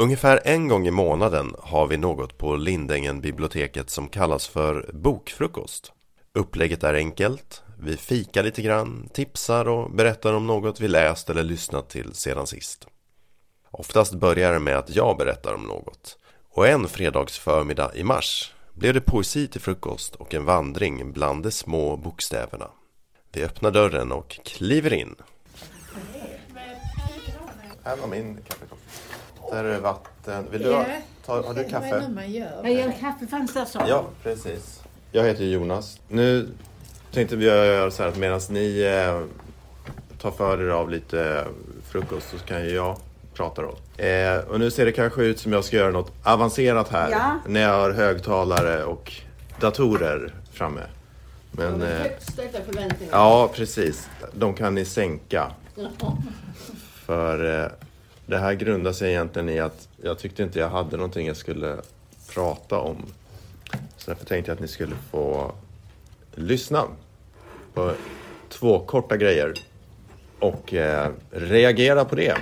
Ungefär en gång i månaden har vi något på Lindängen biblioteket som kallas för bokfrukost. Upplägget är enkelt. Vi fikar lite grann, tipsar och berättar om något vi läst eller lyssnat till sedan sist. Oftast börjar det med att jag berättar om något. Och en fredagsförmiddag i mars blev det poesi till frukost och en vandring bland de små bokstäverna. Vi öppnar dörren och kliver in. Här var min kaffekopp. Där är vatten. Vill du ha, ta, har du kaffe? Jag gör kaffe fanns där så. Ja, precis. Jag heter Jonas. Nu tänkte vi göra så här att medan ni eh, tar för er av lite frukost så kan ju jag prata då. Eh, och nu ser det kanske ut som jag ska göra något avancerat här. Ja. När jag har högtalare och datorer framme. Men, eh, ja, precis. De kan ni sänka. För eh, det här grundar sig egentligen i att jag tyckte inte jag hade någonting jag skulle prata om. Så därför tänkte jag att ni skulle få lyssna på två korta grejer och eh, reagera på det.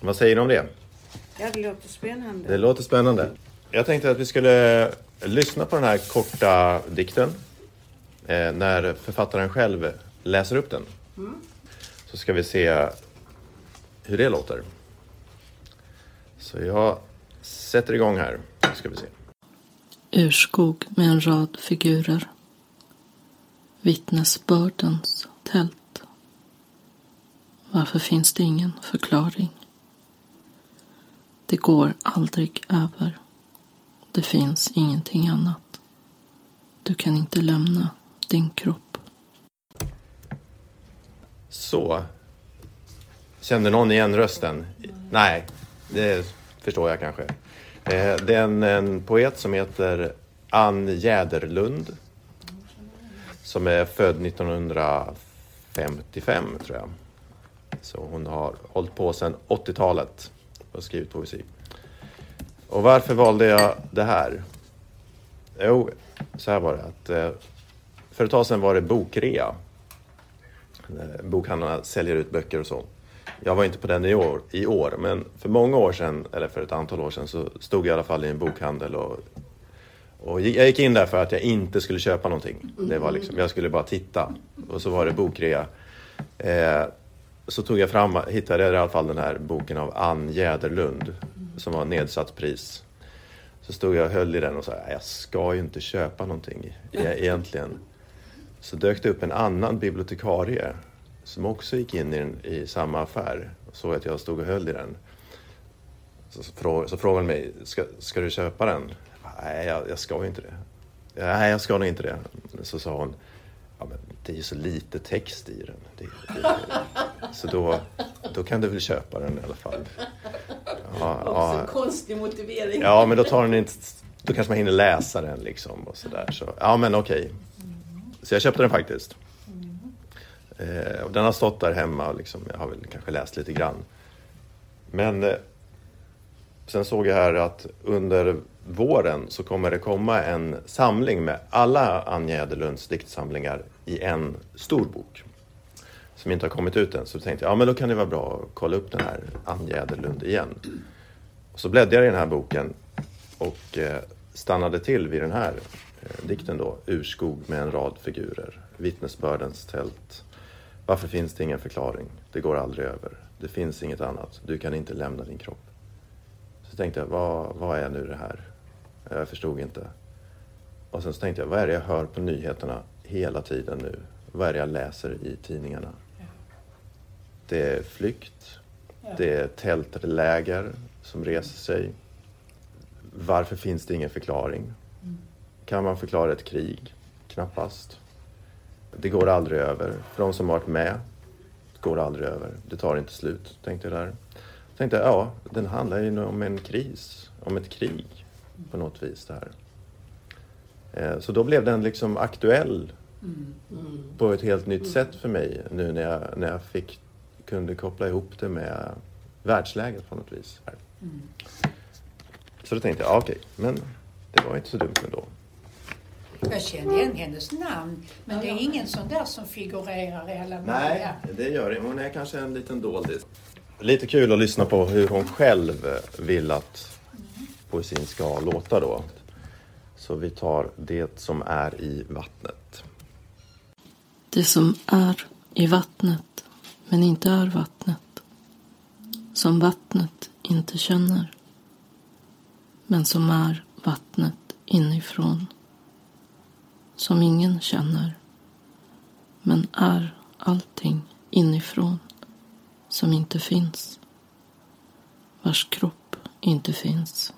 Vad säger ni om det? Ja, det låter spännande. Det låter spännande. Jag tänkte att vi skulle lyssna på den här korta dikten eh, när författaren själv läser upp den. Så ska vi se hur det låter. Så jag sätter igång här. Ska vi se. Urskog med en rad figurer. Vittnesbördens tält. Varför finns det ingen förklaring? Det går aldrig över. Det finns ingenting annat. Du kan inte lämna din kropp. Så. Kände någon igen rösten? Nej, det förstår jag kanske. Eh, det är en, en poet som heter Ann Jäderlund. Som är född 1955 tror jag. Så hon har hållit på sedan 80-talet och skrivit poesi. Och varför valde jag det här? Jo, så här var det att eh, för ett tag sedan var det bokrea. Eh, bokhandlarna säljer ut böcker och så. Jag var inte på den i år, i år, men för många år sedan, eller för ett antal år sedan, så stod jag i alla fall i en bokhandel och, och gick- jag gick in där för att jag inte skulle köpa någonting. Det var liksom, jag skulle bara titta. Och så var det bokrea. Eh, så tog jag fram, hittade jag i alla fall den här boken av Ann Jäderlund som var nedsatt pris. Så stod jag och höll i den och sa, jag ska ju inte köpa någonting e-, egentligen. Så dök det upp en annan bibliotekarie som också gick in i, den, i samma affär och såg att jag stod och höll i den. Så, så, frå, så frågade han mig, ska, ska du köpa den? Nej, jag, jag ska ju inte det. Nej, jag ska nog inte det. Så sa hon, ja, men det är ju så lite text i den. Det, det, så då, då kan du väl köpa den i alla fall. Ja, Också ja, konstig motivering. Ja, men då tar den inte... Då kanske man hinner läsa den liksom och sådär. Så, ja, men okej. Så jag köpte den faktiskt. Eh, och den har stått där hemma och liksom, jag har väl kanske läst lite grann. Men eh, sen såg jag här att under våren så kommer det komma en samling med alla Anja Jäderlunds diktsamlingar i en stor bok. Som inte har kommit ut än. Så tänkte jag, ja men då kan det vara bra att kolla upp den här Anja Jäderlund igen. Och så bläddrade jag i den här boken och eh, stannade till vid den här eh, dikten då. Urskog med en rad figurer. Vittnesbördens tält. Varför finns det ingen förklaring? Det går aldrig över. Det finns inget annat. Du kan inte lämna din kropp. Så tänkte jag, vad, vad är nu det här? Jag förstod inte. Och sen så tänkte jag, vad är det jag hör på nyheterna hela tiden nu? Vad är det jag läser i tidningarna? Det är flykt. Det är tältläger som reser sig. Varför finns det ingen förklaring? Kan man förklara ett krig? Knappast. Det går aldrig över. För de som varit med går det aldrig över. Det tar inte slut, tänkte jag där. Tänkte jag, ja, den handlar ju om en kris, om ett krig på något vis det här. Eh, Så då blev den liksom aktuell på ett helt nytt sätt för mig nu när jag, när jag fick, kunde koppla ihop det med världsläget på något vis. Här. Så då tänkte jag, ja, okej, men det var inte så dumt ändå. Jag kände igen hennes namn, men det är ingen sån där som figurerar i alla möjliga. det gör det. Hon är kanske en liten doldis. lite kul att lyssna på hur hon själv vill att poesin ska låta då. Så vi tar det som är i vattnet. Det som är i vattnet, men inte är vattnet. Som vattnet inte känner, men som är vattnet inifrån. Som ingen känner, men är allting inifrån som inte finns. Vars kropp inte finns.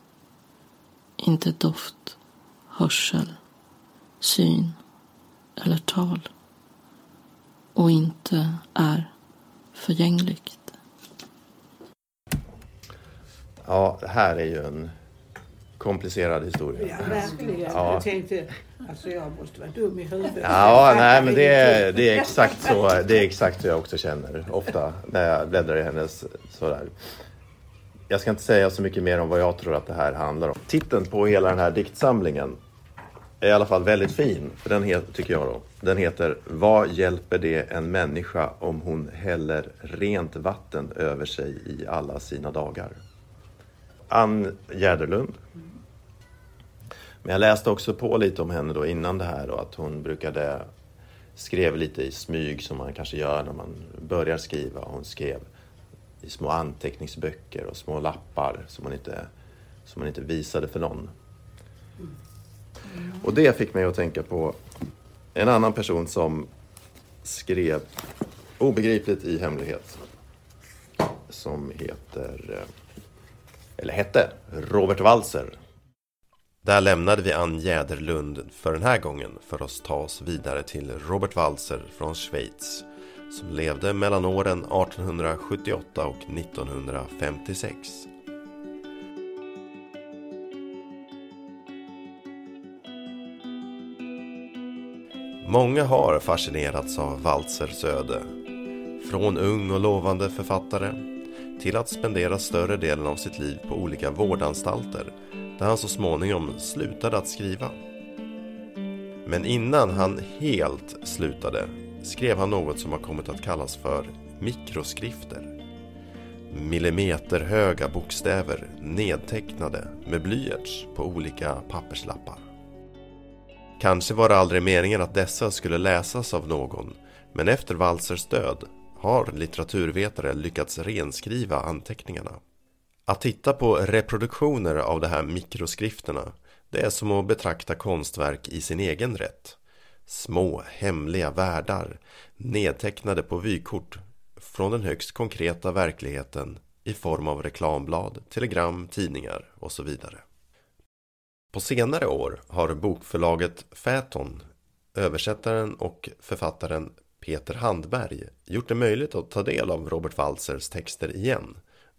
Inte doft, hörsel, syn eller tal. Och inte är förgängligt. Ja, det här är ju en komplicerad historia. Ja, verkligen. Ja. Jag tänkte, alltså jag måste vara dum i huvudet. Ja, nej men det är, det är exakt så Det är exakt så jag också känner ofta när jag bläddrar i hennes sådär. Jag ska inte säga så mycket mer om vad jag tror att det här handlar om. Titeln på hela den här diktsamlingen är i alla fall väldigt fin. För den heter, tycker jag då. Den heter Vad hjälper det en människa om hon häller rent vatten över sig i alla sina dagar? Ann Jäderlund. Men jag läste också på lite om henne då innan det här och att hon brukade skrev lite i smyg som man kanske gör när man börjar skriva. Hon skrev i små anteckningsböcker och små lappar som man inte, som hon inte visade för någon. Och det fick mig att tänka på en annan person som skrev obegripligt i hemlighet. Som heter, eh, eller hette, Robert Walser. Där lämnade vi Ann Jäderlund för den här gången för att ta oss vidare till Robert Walser från Schweiz som levde mellan åren 1878 och 1956. Många har fascinerats av Walsers öde. Från ung och lovande författare till att spendera större delen av sitt liv på olika vårdanstalter där han så småningom slutade att skriva. Men innan han helt slutade skrev han något som har kommit att kallas för mikroskrifter. Millimeterhöga bokstäver nedtecknade med blyerts på olika papperslappar. Kanske var det aldrig meningen att dessa skulle läsas av någon men efter Walsers död har litteraturvetare lyckats renskriva anteckningarna. Att titta på reproduktioner av de här mikroskrifterna det är som att betrakta konstverk i sin egen rätt. Små hemliga världar nedtecknade på vykort från den högst konkreta verkligheten i form av reklamblad, telegram, tidningar och så vidare. På senare år har bokförlaget Fäton, översättaren och författaren Peter Handberg gjort det möjligt att ta del av Robert Walsers texter igen.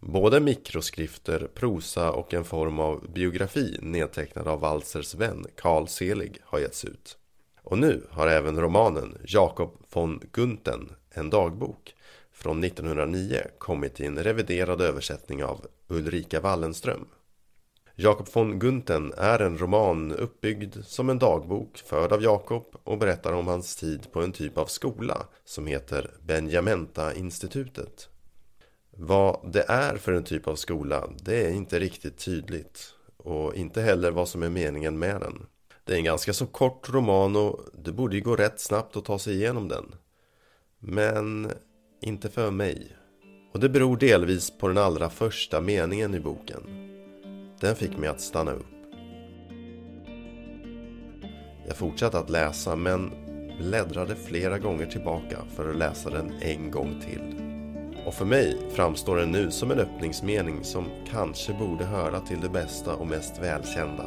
Både mikroskrifter, prosa och en form av biografi nedtecknad av Walsers vän Carl Selig har getts ut. Och nu har även romanen Jakob von Gunten, en dagbok från 1909 kommit i en reviderad översättning av Ulrika Wallenström. Jakob von Gunten är en roman uppbyggd som en dagbok förd av Jakob och berättar om hans tid på en typ av skola som heter Benjamenta-institutet. Vad det är för en typ av skola, det är inte riktigt tydligt och inte heller vad som är meningen med den. Det är en ganska så kort roman och det borde ju gå rätt snabbt att ta sig igenom den. Men inte för mig. Och det beror delvis på den allra första meningen i boken. Den fick mig att stanna upp. Jag fortsatte att läsa men bläddrade flera gånger tillbaka för att läsa den en gång till. Och för mig framstår den nu som en öppningsmening som kanske borde höra till det bästa och mest välkända.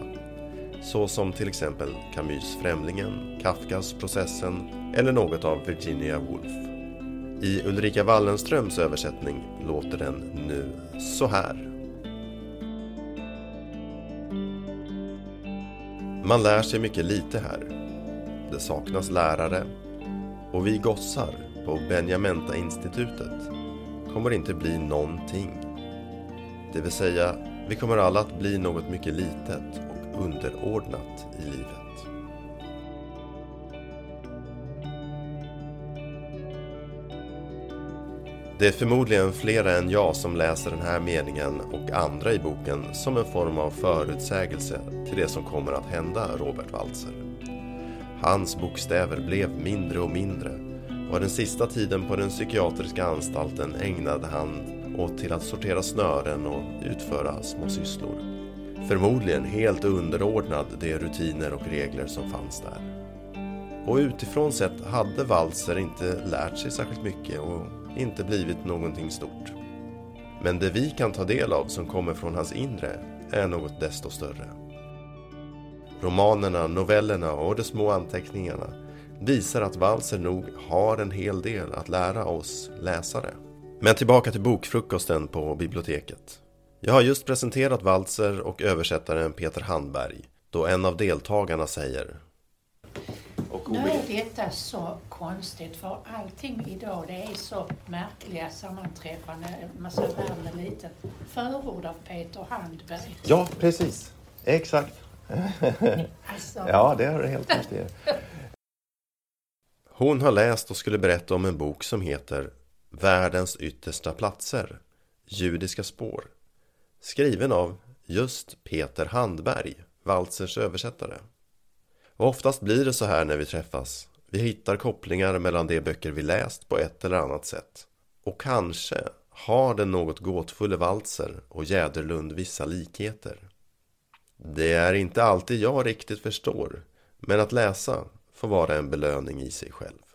Så som till exempel Camus Främlingen, Kafkas Processen eller något av Virginia Woolf. I Ulrika Wallenströms översättning låter den nu så här. Man lär sig mycket lite här. Det saknas lärare och vi gossar på Benjamenta-institutet kommer inte bli någonting. Det vill säga, vi kommer alla att bli något mycket litet och underordnat i livet. Det är förmodligen flera än jag som läser den här meningen och andra i boken som en form av förutsägelse till det som kommer att hända Robert Walzer. Hans bokstäver blev mindre och mindre och den sista tiden på den psykiatriska anstalten ägnade han åt till att sortera snören och utföra små sysslor. Förmodligen helt underordnad de rutiner och regler som fanns där. Och utifrån sett hade Walser inte lärt sig särskilt mycket och inte blivit någonting stort. Men det vi kan ta del av som kommer från hans inre är något desto större. Romanerna, novellerna och de små anteckningarna visar att Walser nog har en hel del att lära oss läsare. Men tillbaka till bokfrukosten på biblioteket. Jag har just presenterat Walser och översättaren Peter Handberg då en av deltagarna säger nu är detta så konstigt för allting idag det är så märkliga sammanträffanden. Man ser världen liten. Förord av Peter Handberg. Ja, precis. Exakt. Alltså, Ja, det har du helt rätt i. Hon har läst och skulle berätta om en bok som heter Världens yttersta platser Judiska spår Skriven av just Peter Handberg, Waltzers översättare. Och oftast blir det så här när vi träffas. Vi hittar kopplingar mellan de böcker vi läst på ett eller annat sätt. Och kanske har den något gåtfulla Waltzer och Jäderlund vissa likheter. Det är inte alltid jag riktigt förstår, men att läsa får vara en belöning i sig själv.